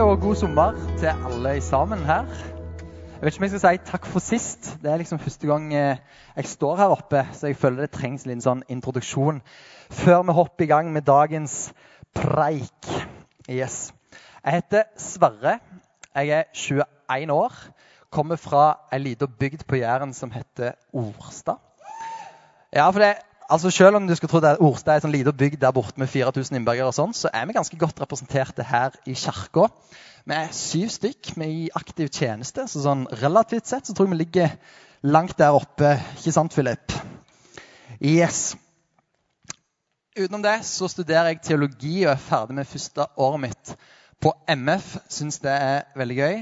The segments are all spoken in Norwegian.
og god sommer til alle sammen her. Jeg vet ikke om jeg skal si takk for sist. Det er liksom første gang eh, jeg står her oppe, så jeg føler det trengs en sånn introduksjon før vi hopper i gang med dagens preik. Yes. Jeg heter Sverre. Jeg er 21 år. Kommer fra ei lita bygd på Jæren som heter Orstad. Ja, for det, altså Selv om du skulle tro at Orstad er en sånn liten bygd der borte med 4000 innbyggere, og sånn, så er vi ganske godt representerte her i kirka. Vi er syv stykk vi er i aktiv tjeneste, så sånn relativt sett så tror jeg vi ligger langt der oppe. Ikke sant, Philip? Yes. Utenom det så studerer jeg teologi og er ferdig med første året mitt på MF. Syns det er veldig gøy.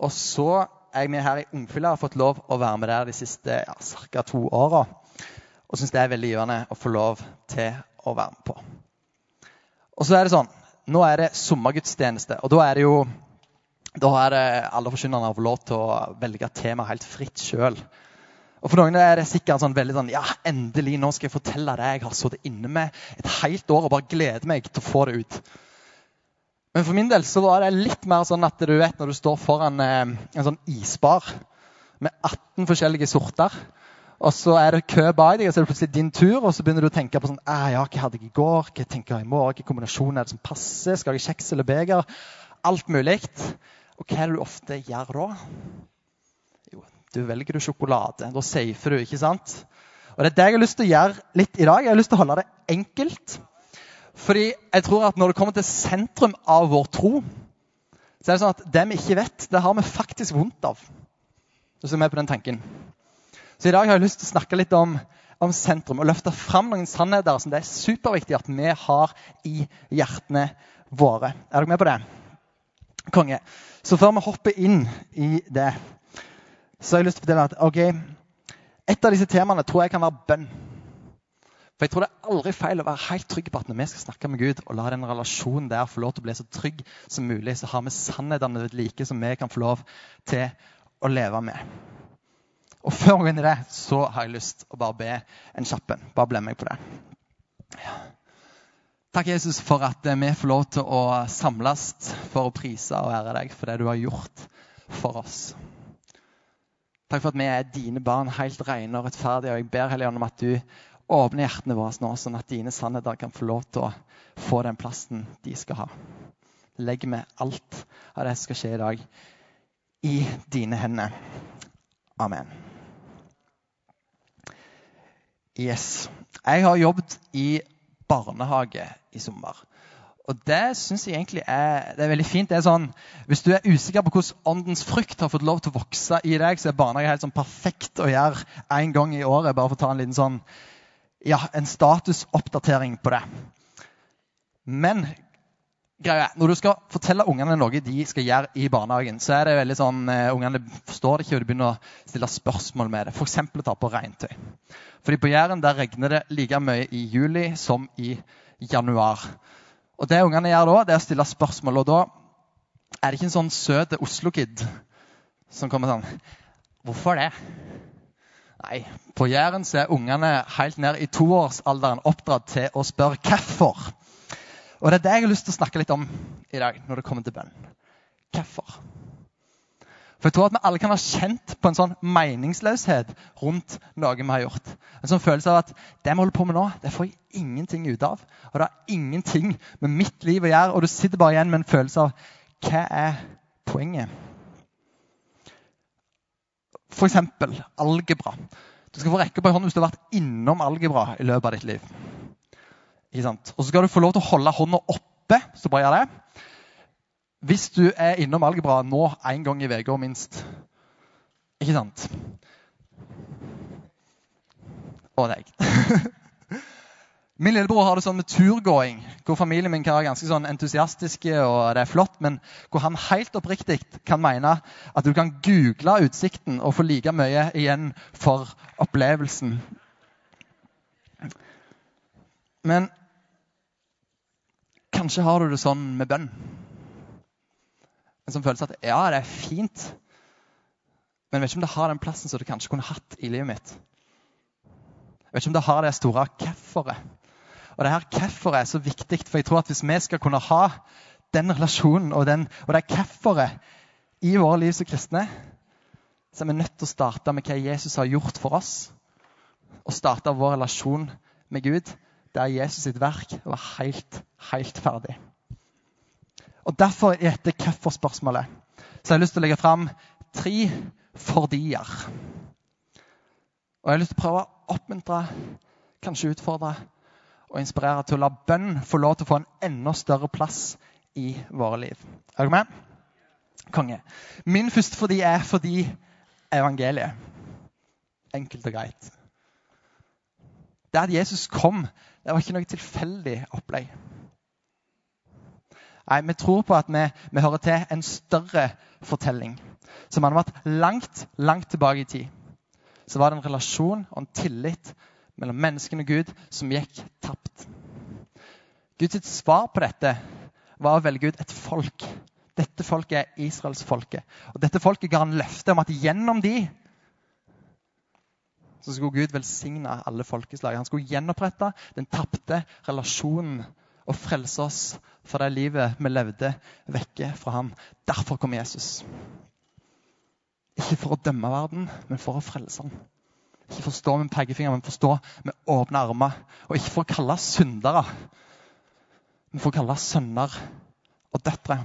Og så er jeg med her i Ungfylla og har fått lov å være med der de siste ja, ca. to åra. Og syns det er veldig givende å få lov til å være med på. Og så er det sånn Nå er det sommergudstjeneste, og da er det jo da er det alle forkynnerne har lov til å velge tema helt fritt sjøl. Og For noen er det sikkert sånn veldig sånn Ja, endelig, nå skal jeg fortelle det jeg har sittet inne med et helt år og bare gleder meg til å få det ut. Men for min del så var det litt mer sånn at du vet når du står foran eh, en sånn isbar med 18 forskjellige sorter, og så er det kø bak deg, og så er det plutselig din tur, og så begynner du å tenke på sånn, ah, ja, hva hadde jeg i går, hva tenker jeg i morgen, hvilken kombinasjon er det som passer, skal jeg kjeks eller beger? Alt mulig. Og hva er det du ofte gjør da? Jo, du velger du sjokolade. Da safer du, ikke sant? Og Det er det jeg har lyst til å gjøre litt i dag. Jeg har lyst til å holde det enkelt. Fordi jeg tror at når det kommer til sentrum av vår tro, så er det sånn at det vi ikke vet, det har vi faktisk vondt av. Du er med på den tanken. Så i dag har jeg lyst til å snakke litt om, om sentrum og løfte fram noen sannheter som det er superviktig at vi har i hjertene våre. Er dere med på det? Konge. Så før vi hopper inn i det, så har jeg lyst til å fortelle at ok, et av disse temaene tror jeg kan være bønn. For jeg tror det er aldri feil å være helt trygg på at når vi skal snakke med Gud, og la den relasjonen der få lov til å bli så trygg som mulig, så har vi sannhetene like som vi kan få lov til å leve med. Og før vi går inn i det, så har jeg lyst til å bare be en kjapp en. Bare bli med på det. Takk, Jesus, for at vi får lov til å samles for å prise og ære deg for det du har gjort for oss. Takk for at vi er dine barn, helt rene og rettferdige. Og jeg ber Helligånd om at du åpner hjertene våre nå, sånn at dine sannheter kan få lov til å få den plassen de skal ha. Legg med alt av det som skal skje i dag, i dine hender. Amen. Yes. Jeg har jobbet i barnehage i sommer. Og det syns jeg egentlig er, er veldig fint. Det er sånn, hvis du er usikker på hvordan åndens frukt har fått lov til å vokse i deg, så er barnehage helt sånn perfekt å gjøre én gang i året. Bare for å ta en liten sånn, ja, en statusoppdatering på det. Men greia, når du skal fortelle ungene noe de skal gjøre i barnehagen, så er det veldig sånn, uh, ungene forstår det ikke, og de begynner å stille spørsmål med det. F.eks. å ta på regntøy. Fordi på Jæren der regner det like mye i juli som i januar. Og det ungene gjør da, det er å stille spørsmål. Og da er det ikke en sånn søt Oslo-kid som kommer sånn Hvorfor det? Nei, på Jæren så er ungene helt ned i toårsalderen oppdratt til å spørre hvorfor. Og det er det jeg har lyst til å snakke litt om i dag når det kommer til bønn. Hvorfor? For jeg tror at vi alle kan være kjent på en sånn meningsløshet rundt noe vi har gjort. En sånn følelse av at det vi holder på med nå, det får jeg ingenting ut av. Og det har ingenting med mitt liv å gjøre. Og du sitter bare igjen med en følelse av hva er poenget? Eksempel algebra. Du skal få rekke opp ei hånd hvis du har vært innom algebra i løpet av ditt liv. Ikke sant? Og så skal du få lov til å holde hånda oppe. så bare gjør det. Hvis du er innom algebra nå én gang i uka minst Ikke sant? Og deg. Min lillebror har det sånn med turgåing, hvor familien min kan være ganske sånn entusiastiske. og det er flott, Men hvor han helt oppriktig kan mene at du kan google utsikten og få like mye igjen for opplevelsen. Men kanskje har du det sånn med bønn en sånn følelse at ja, det er fint, men jeg vet ikke om det har den plassen som det kanskje kunne hatt i livet mitt. Jeg vet ikke om det har det store hvorforet. Og det her hvorforet er så viktig, for jeg tror at hvis vi skal kunne ha den relasjonen og, den, og det hvorforet i våre liv som kristne, så er vi nødt til å starte med hva Jesus har gjort for oss. Og starte vår relasjon med Gud der Jesus sitt verk var helt, helt ferdig. Og Derfor er dette hvorfor-spørsmålet så jeg har lyst til å legge fram tre fordier. Og jeg har lyst til å prøve å oppmuntre, kanskje utfordre og inspirere til å la bønn få lov til å få en enda større plass i våre liv. Er dere med? Konge. Min første fordi er fordi evangeliet. Enkelt og greit. Det at Jesus kom, det var ikke noe tilfeldig opplegg. Nei, Vi tror på at vi, vi hører til en større fortelling. Som hadde vært langt, langt tilbake i tid. Så var det en relasjon og en tillit mellom menneskene og Gud som gikk tapt. Guds svar på dette var å velge ut et folk dette folket er israelsfolket. Og dette folket ga han løfte om at gjennom de så skulle Gud velsigne alle folkeslag. Han skulle gjenopprette den tapte relasjonen og frelse oss fra det livet vi levde vekke fra ham. Derfor kom Jesus. Ikke for å dømme verden, men for å frelse den. Ikke for å stå med pekefinger, men for å stå med åpne armer. Og ikke for å kalle syndere, men for å kalle sønner og døtre.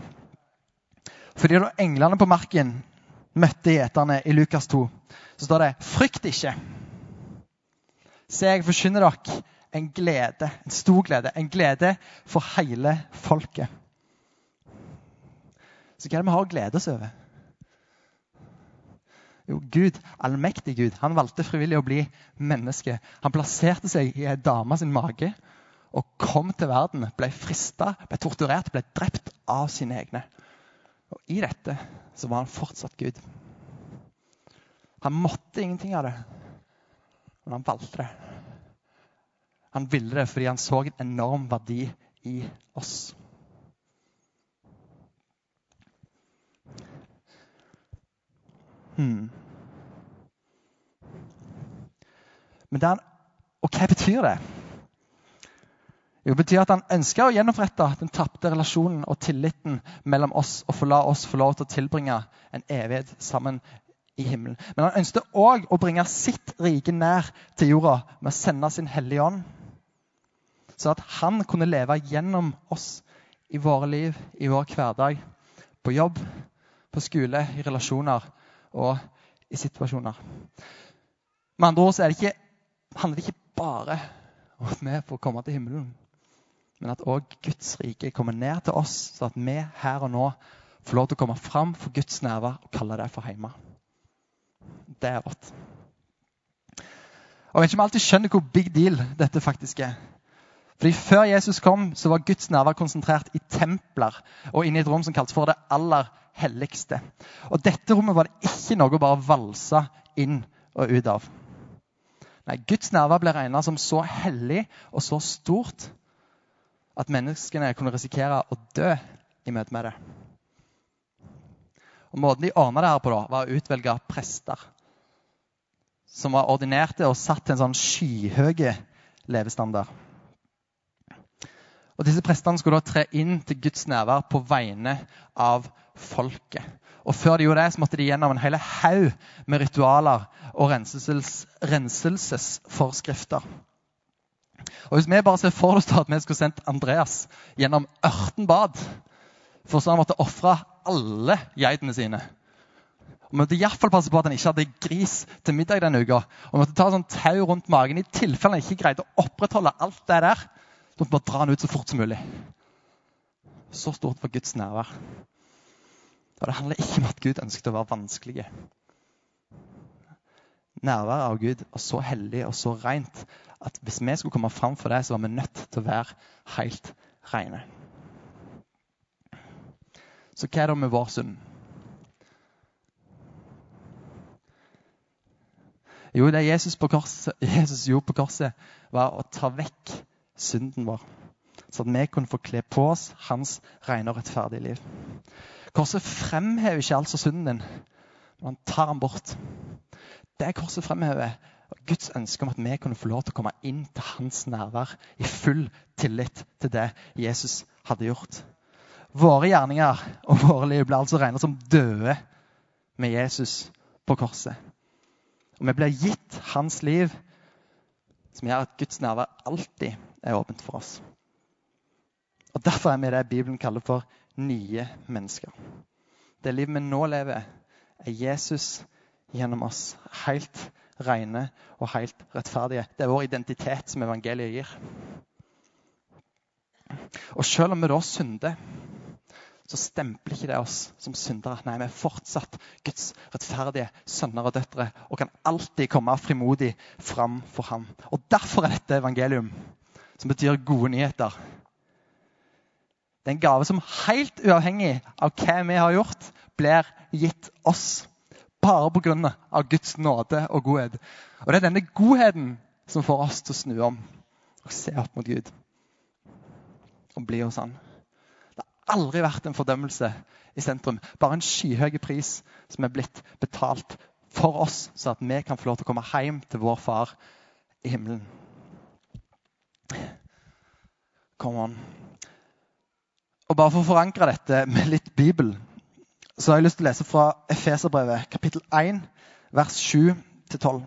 Fordi da englene på marken møtte gjeterne i Lukas 2, så står det 'frykt ikke'. Se, jeg forkynner dere en glede, en stor glede, en glede for hele folket. Så hva er det vi har å glede oss over? Jo, Gud, allmektig Gud, han valgte frivillig å bli menneske. Han plasserte seg i ei dame sin mage og kom til verden. Ble frista, ble torturert, ble drept av sine egne. Og i dette så var han fortsatt Gud. Han måtte ingenting av det, men han valgte det. Han ville det fordi han så en enorm verdi i oss. Hmm. Men den, og hva betyr det? Det betyr at han ønsker å gjenopprette den tapte relasjonen og tilliten mellom oss og la oss få lov til å tilbringe en evighet sammen i himmelen. Men han ønsket òg å bringe sitt rike nær til jorda med å sende sin Hellige Ånd. Så at han kunne leve gjennom oss i våre liv, i vår hverdag. På jobb, på skole, i relasjoner og i situasjoner. Med andre ord så det ikke, handler det ikke bare om at vi får komme til himmelen men at òg Guds rike kommer ned til oss, så at vi her og nå får lov til å komme fram for Guds nerver og kalle det for hjemme. Det er. Og Jeg vet ikke om jeg alltid skjønner hvor big deal dette faktisk er. Fordi Før Jesus kom, så var Guds nærvær konsentrert i templer og inne i et rom som kaltes for det aller helligste. Og Dette rommet var det ikke noe å bare valse inn og ut av. Nei, Guds nærvær ble regna som så hellig og så stort at menneskene kunne risikere å dø i møte med det. Og Måten de ordna det her på, da, var å utvelge prester som var ordinerte og satt til en sånn skyhøy levestandard. Og Disse prestene skulle da tre inn til Guds nærvær på vegne av folket. Og Før de gjorde det, så måtte de gjennom en hel haug med ritualer og renselses, renselsesforskrifter. Og Hvis vi bare ser for oss at vi skulle sendt Andreas gjennom ørtenbad for så han måtte ofre alle geitene sine og måtte iallfall passe på at han ikke hadde gris til middag denne uka. Og måtte ta sånn tau rundt magen i tilfelle han ikke greide å opprettholde alt det der. Så måtte bare dra han ut så fort som mulig. Så stort var Guds nærvær. Og det handler ikke om at Gud ønsket å være vanskelig. Nærværet av Gud var så hellig og så rent at hvis vi skulle komme fram for det, så var vi nødt til å være helt rene. Så hva er det med vår synd? Jo, det Jesus, korset, Jesus gjorde på korset, var å ta vekk synden vår. Så at vi kunne få kle på oss hans rene og rettferdige liv. Korset fremhever ikke altså synden din, men han tar den bort. Det korset fremhever Guds ønske om at vi kunne få lov til å komme inn til hans nærvær i full tillit til det Jesus hadde gjort. Våre gjerninger og våre liv ble altså regnet som døde med Jesus på korset. Og vi blir gitt hans liv, som gjør at Guds nærvær alltid er åpent for oss. Og Derfor er vi det Bibelen kaller for nye mennesker. Det livet vi nå lever, er Jesus gjennom oss. Helt rene og helt rettferdige. Det er vår identitet som evangeliet gir. Og selv om vi da synder, så stempler ikke det oss som syndere. Nei, vi er fortsatt Guds rettferdige sønner og døtre og kan alltid komme frimodig fram for ham. Og Derfor er dette evangelium, som betyr gode nyheter. Det er en gave som helt uavhengig av hva vi har gjort, blir gitt oss. Bare pga. Guds nåde og godhet. Og det er denne godheten som får oss til å snu om og se opp mot Gud og bli hos Han. Aldri vært en fordømmelse i sentrum. Bare en skyhøy pris som er blitt betalt for oss, så at vi kan få lov til å komme hjem til vår far i himmelen. Come on. Og Bare for å forankre dette med litt Bibel, så har jeg lyst til å lese fra Efeserbrevet, kapittel 1, vers 7-12.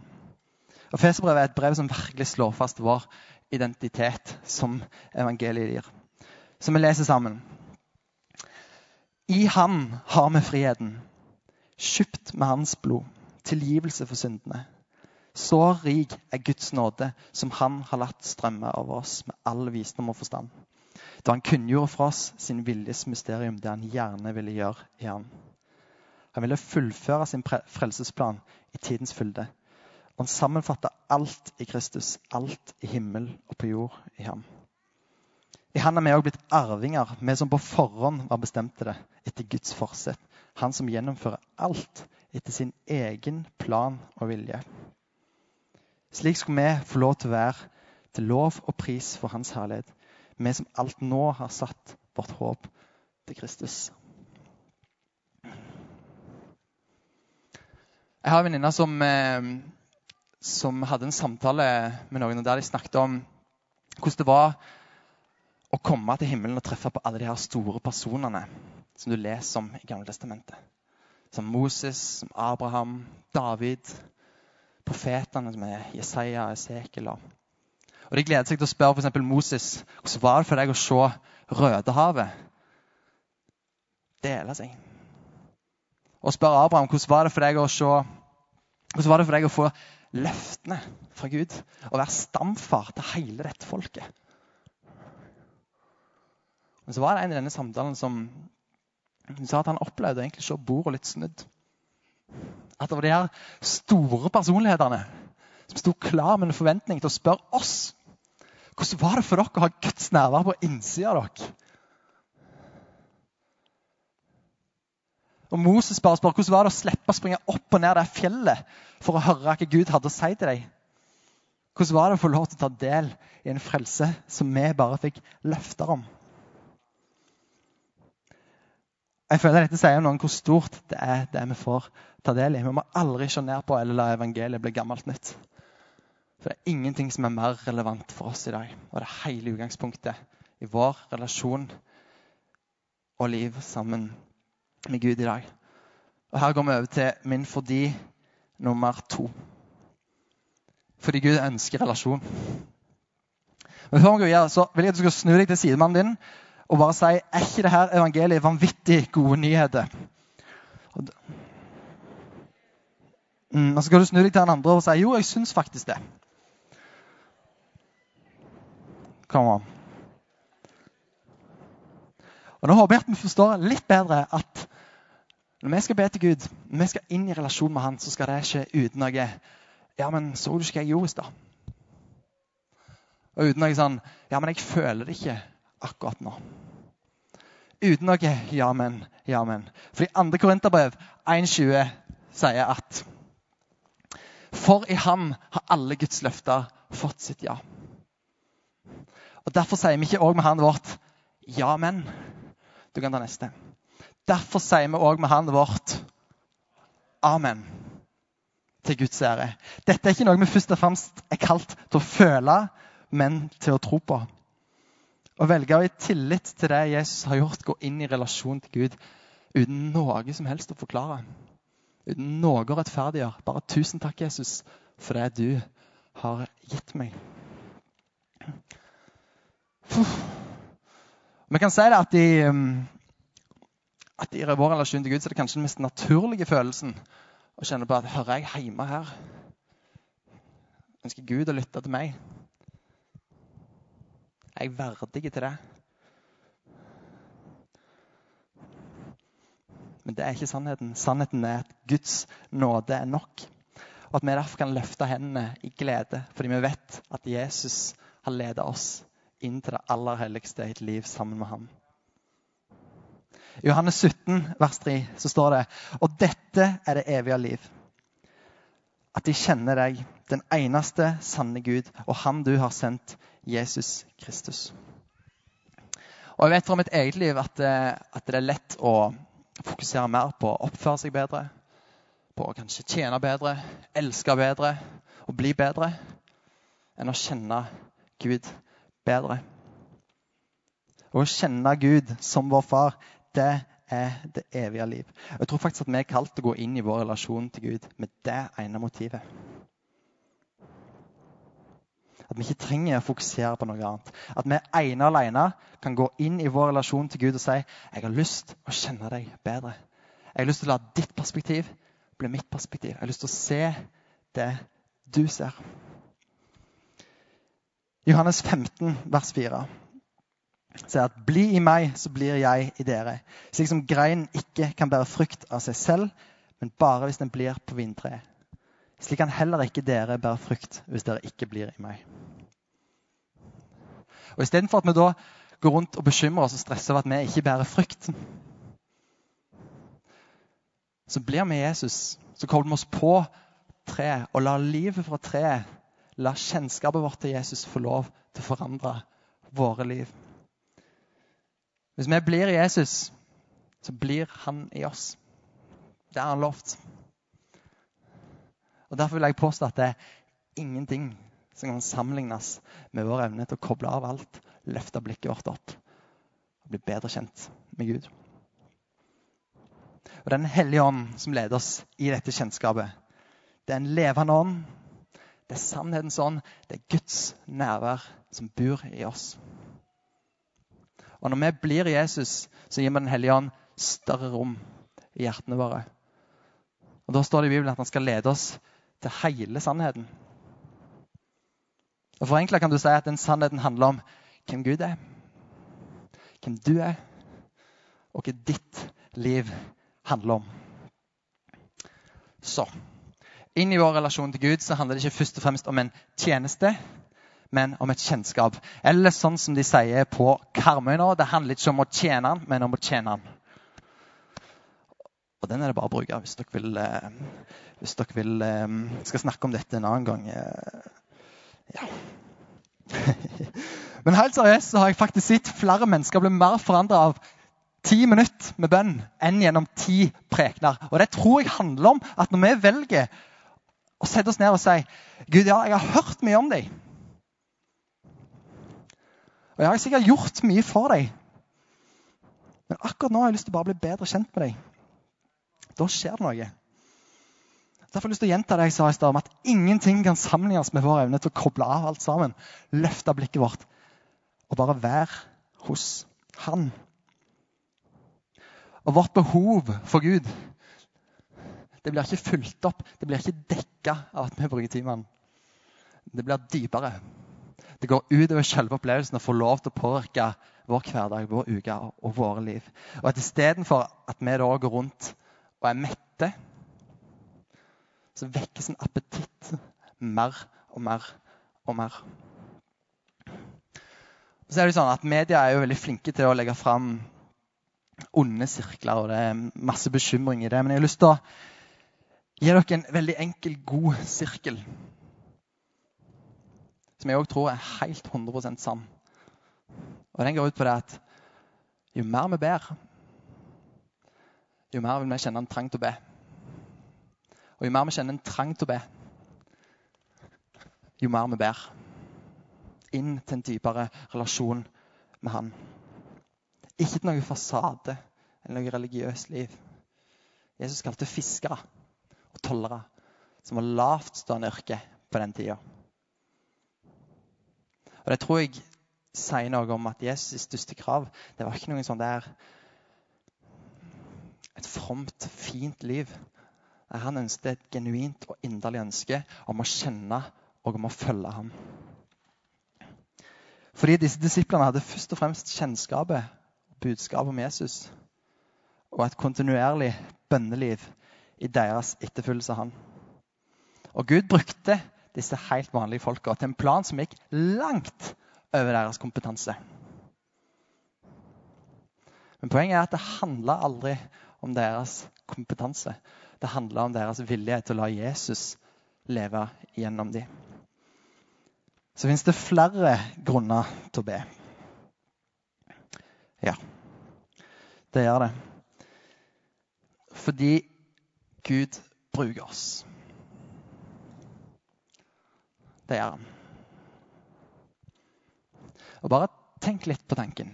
Efeserbrevet er et brev som virkelig slår fast vår identitet som evangeliet gir Så vi leser sammen. I ham har vi friheten, kjøpt med hans blod, tilgivelse for syndene. Så rik er Guds nåde, som han har latt strømme over oss med all visdom og forstand. Da han kunngjorde for oss sin viljes mysterium, det han gjerne ville gjøre i ham. Han ville fullføre sin frelsesplan i tidens fylde. Og han sammenfatter alt i Kristus, alt i himmel og på jord i ham. I han er vi òg blitt arvinger, vi som på forhånd var bestemt til det, etter Guds forsett. Han som gjennomfører alt etter sin egen plan og vilje. Slik skulle vi få lov til å være til lov og pris for Hans herlighet, vi som alt nå har satt vårt håp til Kristus. Jeg har en venninne som, eh, som hadde en samtale med noen der de snakket om hvordan det var å komme til himmelen og treffe på alle de her store personene som du leser om i Gamle Testamentet. Som Moses, som Abraham, David, profetene som er Jesaja, og Esekiel. Og De gleder seg til å spørre f.eks. Moses hvordan var det for deg å se Rødehavet dele seg. Og spørre Abraham hvordan var det for deg å se hvordan var det for deg å få løftene fra Gud og være stamfar til hele dette folket. Men så var det en i denne samtalen som sa at han opplevde egentlig å se bordet litt snudd. At det var de her store personlighetene som sto klar med en forventning til å spørre oss hvordan var det for dere å ha Guds nærvær på innsida av dere. Og Moses bare spør hvordan var det å slippe å springe opp og ned det fjellet for å høre hva Gud hadde å si til deg. Hvordan var det å få lov til å ta del i en frelse som vi bare fikk løfter om? Jeg føler Dette sier noe om hvor stort det er det vi får ta del i. Vi må aldri se ned på eller la evangeliet bli gammelt nytt. For det er ingenting som er mer relevant for oss i dag. Og det er hele utgangspunktet i vår relasjon og liv sammen med Gud i dag. Og Her går vi over til min fordi nummer to. Fordi Gud ønsker relasjon. Men før vi går videre, så vil jeg at du skal snu deg til sidemannen din og bare si er ikke det her evangeliet vanvittig gode nyheter? Mm, og så skal du snu deg til den andre og si jo, jeg syns faktisk det. Come on. Og Nå håper jeg at vi forstår litt bedre at når vi skal be til Gud, når vi skal inn i relasjon med Han, så skal det ikke uten noe Ja, men så du ikke hva jeg gjorde i stad? Og uten noe sånn Ja, men jeg føler det ikke akkurat nå. Uten noe ja, men, ja, men. Fordi 2. Korinterbrev 1,20 sier at For i ham har alle Guds løfter fått sitt ja. Og Derfor sier vi ikke òg med han vårt ja, men. Du kan ta neste. Derfor sier vi òg med han vårt amen til Guds ære. Dette er ikke noe vi først og fremst er kalt til å føle, men til å tro på. Å velge å i tillit til det Jesus har gjort, gå inn i relasjon til Gud uten noe som helst å forklare. Uten noe å rettferdiggjøre. Bare 'tusen takk, Jesus, for det du har gitt meg'. Vi kan si det at i, um, at i vår relasjon til Gud så er det kanskje den mest naturlige følelsen å kjenne på at hører jeg hjemme her? Ønsker Gud å lytte til meg? Er jeg verdig til det? Men det er ikke sannheten. Sannheten er at Guds nåde er nok. Og at vi derfor kan løfte hendene i glede fordi vi vet at Jesus har ledet oss inn til det aller helligste i et liv sammen med ham. I Johannes 17, vers 3, så står det Og dette er det evige liv. At de kjenner deg, den eneste sanne Gud, og Han du har sendt, Jesus Kristus. Og Jeg vet fra mitt eget liv at, det, at det er lett å fokusere mer på å oppføre seg bedre, på å kanskje tjene bedre, elske bedre og bli bedre, enn å kjenne Gud bedre. Å kjenne Gud som vår far, det er det evige liv. Jeg tror faktisk at vi er kalt til å gå inn i vår relasjon til Gud med det ene motivet. At vi ikke trenger å fokusere på noe annet. At vi ene og alene kan gå inn i vår relasjon til Gud og si jeg har lyst å kjenne deg bedre. Jeg har lyst til å la ditt perspektiv bli mitt perspektiv. Jeg har lyst til å se det du ser. Johannes 15, vers 4 sier at 'bli i meg, så blir jeg i dere'. Slik som greinen ikke kan bære frukt av seg selv, men bare hvis den blir på vintreet. Slik kan heller ikke dere bære frukt hvis dere ikke blir i meg. Og Istedenfor at vi da går rundt og bekymrer oss og stresser over at vi ikke bærer frukt, så blir vi Jesus. Så kobler vi oss på treet og lar livet fra treet, la kjennskapet vårt til Jesus få lov til å forandre våre liv. Hvis vi blir Jesus, så blir han i oss. Det har han lovt. Og Derfor vil jeg påstå at det er ingenting som kan sammenlignes med vår evne til å koble av alt, løfte blikket vårt opp og bli bedre kjent med Gud. Og Den hellige ånd som leder oss i dette kjennskapet, det er en levende ånd. Det er sannhetens ånd. Det er Guds nærvær som bor i oss. Og Når vi blir Jesus, så gir vi Den hellige ånd større rom i hjertene våre. Og Da står det i Bibelen at han skal lede oss til hele sannheten. Og Forenkla kan du si at den sannheten handler om hvem Gud er, hvem du er, og hva ditt liv handler om. Så inn i vår relasjon til Gud så handler det ikke først og fremst om en tjeneste, men om et kjennskap. Eller sånn som de sier på Karmøy nå, det handler ikke om å tjene han, men om å tjene han. Og den er det bare å bruke hvis dere vil, eh, hvis dere vil eh, skal snakke om dette en annen gang. Eh, ja. Men helt seriøst så har jeg faktisk sett flere mennesker bli mer forandra av ti minutter med bønn enn gjennom ti prekener. Og det tror jeg handler om at når vi velger å sette oss ned og si Gud, ja, jeg har hørt mye om deg. Og jeg har sikkert gjort mye for deg. Men akkurat nå har jeg lyst til å bare bli bedre kjent med deg. Da skjer det noe. Derfor har jeg lyst til å gjenta det jeg sa i stad, om at ingenting kan sammenlignes med vår evne til å koble av alt sammen. Løfte blikket vårt og bare være hos Han. Og vårt behov for Gud det blir ikke fulgt opp, det blir ikke dekka av at vi bruker timene. Det blir dypere. Det går utover selve opplevelsen å få lov til å påvirke vår hverdag, vår uke og våre liv. Og at istedenfor at vi da går rundt og er mette, så vekkes en appetitt mer og mer og mer. Så er det sånn at Media er jo veldig flinke til å legge fram onde sirkler, og det er masse bekymring i det. Men jeg har lyst til å gi dere en veldig enkel, god sirkel. Som jeg òg tror er helt 100% sann. Og Den går ut på det at jo mer vi ber, jo mer vil vi kjenne en trang til å be. Og jo mer vi kjenner en trang til å be, jo mer vi ber. Inn til en dypere relasjon med han. Ikke til noe fasade eller noe religiøst liv. Jesus kalte fiskere og tollere, som var lavtstående yrke på den tida. Og det tror jeg sier noe om at Jesus' største krav det var ikke noe sånn der et fromt, fint liv. Han ønsket et genuint og inderlig ønske om å kjenne og om å følge ham. Fordi disse disiplene hadde først og fremst kjennskapet og budskapet om Jesus og et kontinuerlig bønneliv i deres etterfølgelse av han. Og Gud brukte disse helt vanlige folka til en plan som gikk langt over deres kompetanse. Men poenget er at det handla aldri om deres kompetanse. Det handla om deres vilje til å la Jesus leve gjennom dem. Så fins det flere grunner til å be. Ja, det gjør det. Fordi Gud bruker oss. Det gjør han. Og bare tenk litt på tanken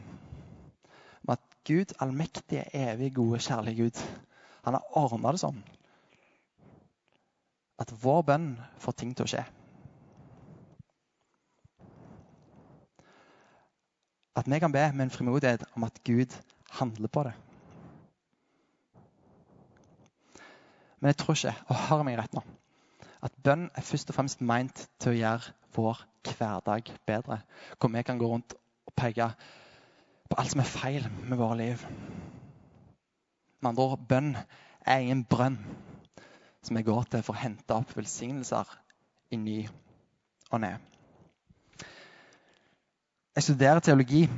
om at Gud, allmektige, evig gode, kjærlige Gud, han har ordna det sånn at vår bønn får ting til å skje. At vi kan be med en frimodighet om at Gud handler på det. Men jeg tror ikke, og hør meg rett nå, at bønn er først og fremst meint til å gjøre vår hverdag bedre. Hvor vi kan gå rundt og peke på alt som er feil med våre liv. Med andre ord, bønn er ingen brønn som vi går til for å hente opp velsignelser i ny og ned. Jeg studerer teologi,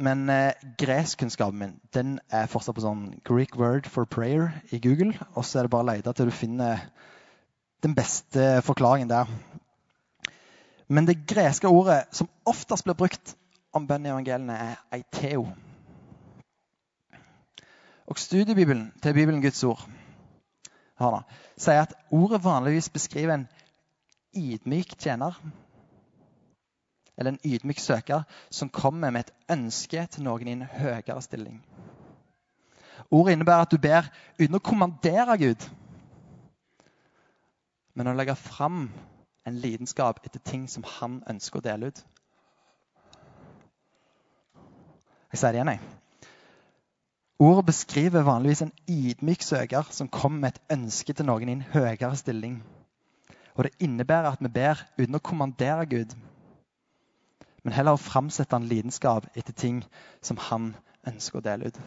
men eh, greskkunnskapen min den er fortsatt på sånn Greek word for prayer i Google. Og så er det bare å lete til du finner den beste forklaringen der. Men det greske ordet som oftest blir brukt om bønn i evangeliene, er eiteo. Og Studiebibelen til Bibelen Guds ord da, sier at ordet vanligvis beskriver en ydmyk tjener. Eller en ydmyk søker som kommer med et ønske til noen i en høyere stilling. Ordet innebærer at du ber uten å kommandere Gud, men å legge fram en lidenskap etter ting som han ønsker å dele ut. Jeg sier det igjen, jeg. Ordet beskriver vanligvis en ydmyk søker som kommer med et ønske til noen i en høyere stilling. Og det innebærer at vi ber uten å kommandere Gud, men heller å framsette en lidenskap etter ting som han ønsker å dele ut.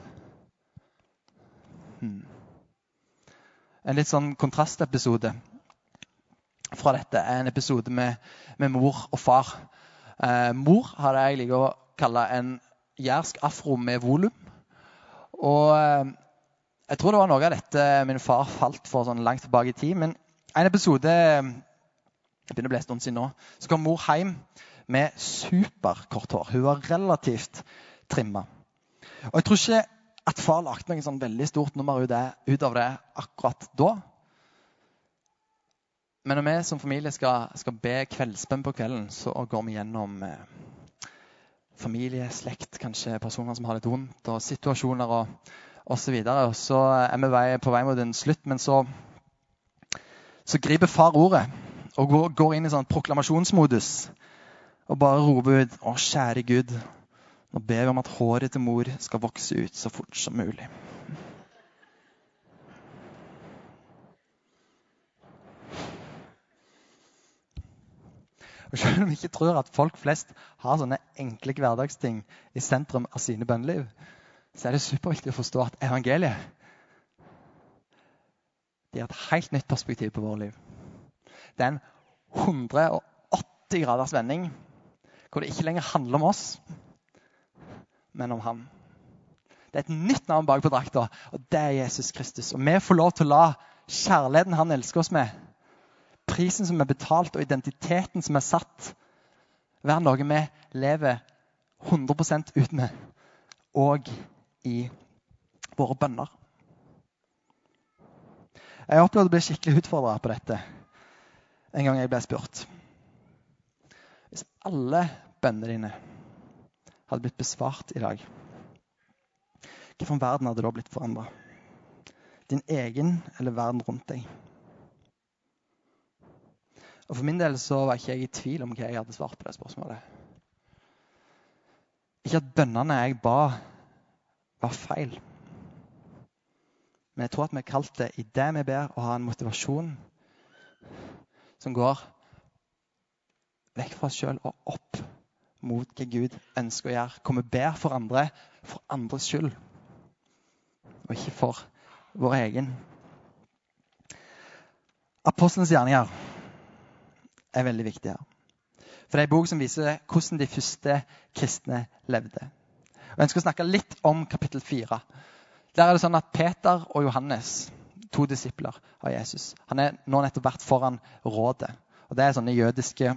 Hmm. En litt sånn kontrastepisode fra dette er en episode med, med mor og far. Eh, mor hadde jeg liker å kalle en jærsk afro med volum. Og eh, jeg tror det var noe av dette min far falt for sånn langt tilbake i tid. Men en episode det begynner å bli en stund siden nå, så kom mor hjem med superkort hår. Hun var relativt trimma. Og jeg tror ikke at far lagde noe sånn veldig stort nummer ut av det akkurat da. Men når vi som familie skal, skal be kveldsbønn på kvelden, så går vi gjennom eh, familie, slekt, kanskje personer som har litt vondt, og situasjoner og osv. Så, videre. så er vi vei, på vei mot en slutt, men så, så griper far ordet og går, går inn i sånn proklamasjonsmodus og bare roper ut Å, kjære Gud, nå ber vi om at håret til mor skal vokse ut så fort som mulig. Og Selv om vi ikke tror at folk flest har sånne enkle hverdagsting i sentrum av sine bønneliv, så er det superviktig å forstå at evangeliet det gir et helt nytt perspektiv på vårt liv. Det er en 180 graders vending hvor det ikke lenger handler om oss, men om ham. Det er et nytt navn bak på drakta, og det er Jesus Kristus. Og vi får lov til å la kjærligheten han elsker oss med, prisen som er betalt, og identiteten som er satt, være noe vi lever 100% ut med, og i våre bønner. Jeg opplevde å bli skikkelig utfordra på dette en gang jeg ble spurt. Hvis alle bønnene dine hadde blitt besvart i dag, hvilken verden hadde da blitt forandra? Din egen eller verden rundt deg? Og For min del så var ikke jeg i tvil om hva jeg hadde svart på det spørsmålet. Ikke at bønnene jeg ba, var feil. Men jeg tror at vi er kalt det i det vi ber, å ha en motivasjon som går vekk fra oss sjøl og opp mot hva Gud ønsker å gjøre. Hvor vi ber for andre for andres skyld, og ikke for vår egen. Apostelens gjerninger er veldig viktig her. For det er en bok som viser hvordan de første kristne levde. Og Jeg skal snakke litt om kapittel 4. Der er det sånn at Peter og Johannes, to disipler av Jesus, han er nå nettopp vært foran rådet. Og Det er sånne jødiske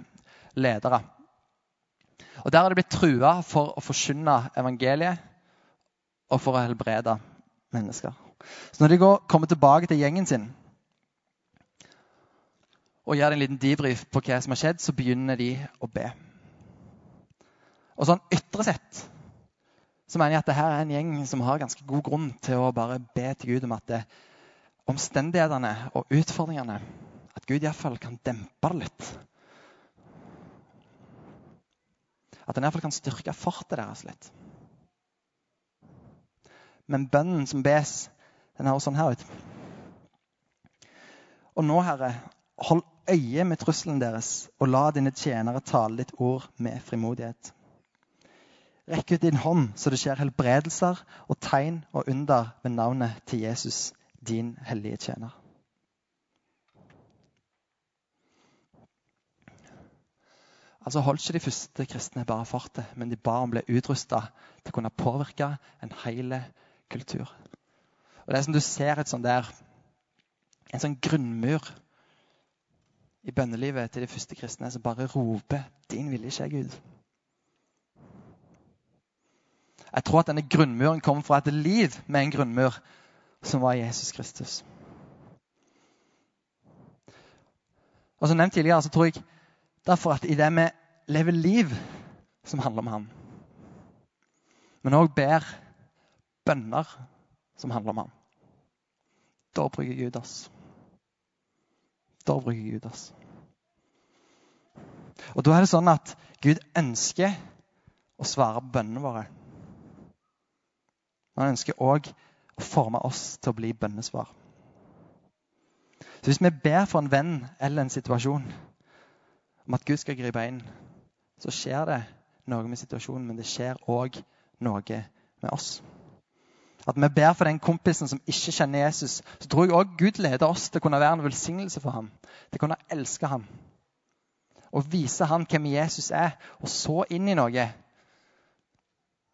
ledere. Og Der har de blitt trua for å forkynne evangeliet og for å helbrede mennesker. Så når de går, kommer tilbake til gjengen sin og gjør en liten debrief på hva som har skjedd, så begynner de å be. Og sånn ytre sett så mener jeg at dette er en gjeng som har ganske god grunn til å bare be til Gud om at det, omstendighetene og utfordringene At Gud iallfall kan dempe det litt. At han iallfall kan styrke fortet deres litt. Men bønnen som bes, den høres sånn her ut. Og nå, Herre, hold øye med trusselen deres, og la dine tjenere tale ditt ord med frimodighet. Rekk ut din hånd, så det skjer helbredelser og tegn og under ved navnet til Jesus, din hellige tjener. Altså holdt ikke de første kristne bare fortet, men de ba om å bli utrusta til å kunne påvirke en hel kultur. Og Det er som du ser et sånt der, en sånn grunnmur i bønnelivet til de første kristne som bare roper 'Din vilje skjer, Gud'. Jeg tror at denne grunnmuren kommer fra et liv med en grunnmur, som var Jesus Kristus. Og Som nevnt tidligere så tror jeg derfor at i det vi lever liv som handler om ham, men òg ber bønner som handler om ham, da bruker Gud oss. Da bruker Gud oss. Og da er det sånn at Gud ønsker å svare bønnene våre. Men han ønsker òg å forme oss til å bli bønnesvar. Så hvis vi ber for en venn eller en situasjon om at Gud skal gripe inn, så skjer det noe med situasjonen, men det skjer òg noe med oss. At vi ber for den kompisen som ikke kjenner Jesus, så tror jeg òg Gud leder oss til å kunne være en velsignelse for ham. Til å kunne elske ham. Og vise ham hvem Jesus er, og så inn i noe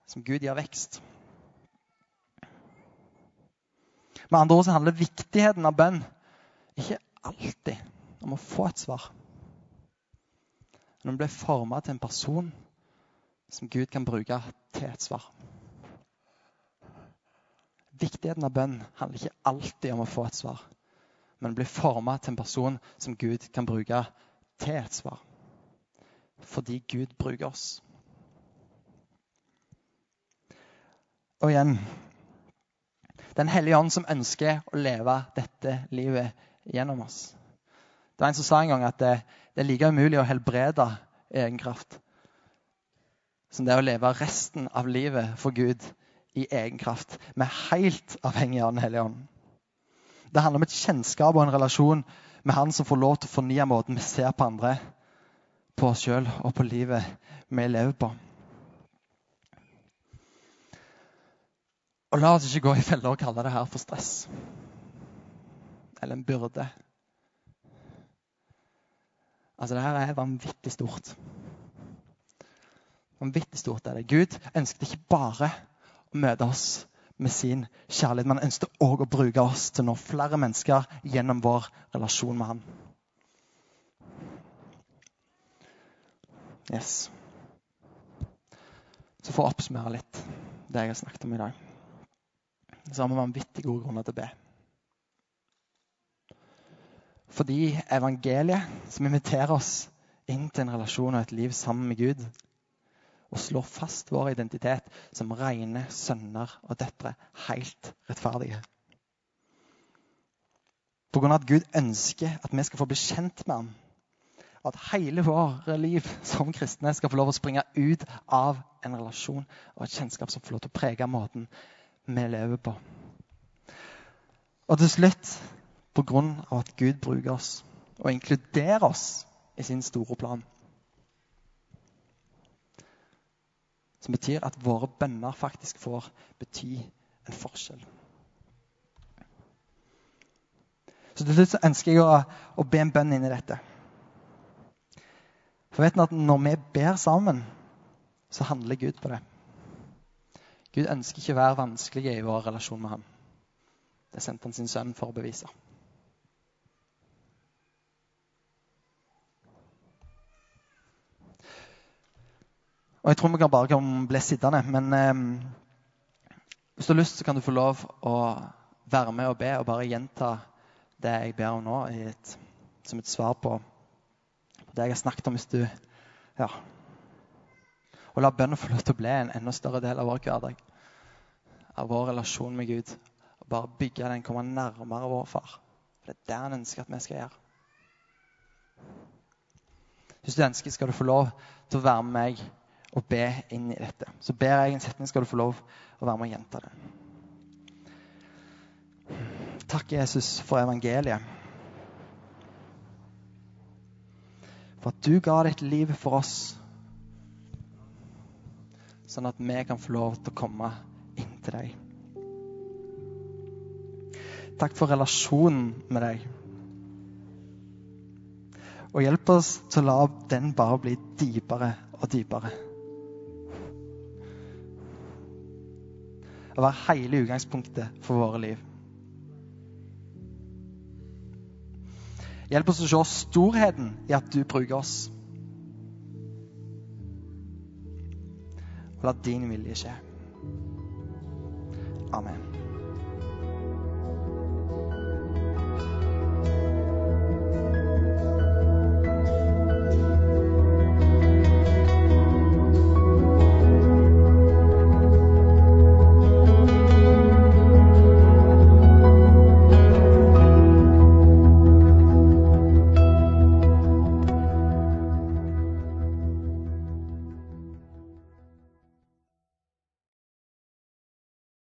som Gud gir vekst. Med andre ord så handler viktigheten av bønn ikke alltid om å få et svar. Men om å bli forma til en person som Gud kan bruke til et svar. Viktigheten av bønn handler ikke alltid om å få et svar, men bli forma til en person som Gud kan bruke til et svar. Fordi Gud bruker oss. Og igjen Den hellige ånd som ønsker å leve dette livet gjennom oss. Det var En som sa en gang at det, det er like umulig å helbrede egen kraft som det er å leve resten av livet for Gud i egen kraft. Vi er helt avhengige av Den hellige ånd. Det handler om et kjennskap og en relasjon med Han som får lov til å fornye måten vi ser på andre, på oss sjøl og på livet vi lever på. Og la oss ikke gå i feller og kalle det her for stress. Eller en byrde. Altså, det her er vanvittig stort. Vanvittig stort er det. Gud ønsket ikke bare å møte oss med sin kjærlighet. Men han ønsket òg å bruke oss til å nå flere mennesker gjennom vår relasjon med han. Yes. Så for å oppsummere litt det jeg har snakket om i dag, så har vi vanvittig gode grunner til å be. Fordi evangeliet, som inviterer oss inn til en relasjon og et liv sammen med Gud, og slår fast vår identitet som rene sønner og døtre, helt rettferdige. På grunn av at Gud ønsker at vi skal få bli kjent med ham. At hele våre liv som kristne skal få lov å springe ut av en relasjon og et kjennskap som får lov til å prege måten vi lever på. Og til slutt på grunn av at Gud bruker oss og inkluderer oss i sin store plan. Som betyr at våre bønner faktisk får bety en forskjell. Så til slutt så ønsker jeg å, å be en bønn inn i dette. For vet du at når vi ber sammen, så handler Gud på det. Gud ønsker ikke å være vanskelig i vår relasjon med ham. Det sendte han sin sønn for å bevise. Og Jeg tror vi kan bare kan bli sittende. Men eh, hvis du har lyst, så kan du få lov å være med og be og bare gjenta det jeg ber om nå, et, som et svar på, på, det jeg har snakket om. Hvis du Ja. Og la bønnen få lov til å bli en enda større del av vår hverdag. Av vår relasjon med Gud. Og bare bygge den, komme nærmere vår far. For det er det han ønsker at vi skal gjøre. Hvis du ønsker, skal du få lov til å være med meg og be inn i dette. Så ber jeg en setning, skal du få lov å være med og gjenta det. Takk, Jesus, for evangeliet. For at du ga ditt liv for oss, sånn at vi kan få lov til å komme inn til deg. Takk for relasjonen med deg. Og hjelp oss til å la den bare bli dypere og dypere. Å være hele utgangspunktet for våre liv. Hjelp oss å se storheten i at du bruker oss. Og la din vilje skje. Amen.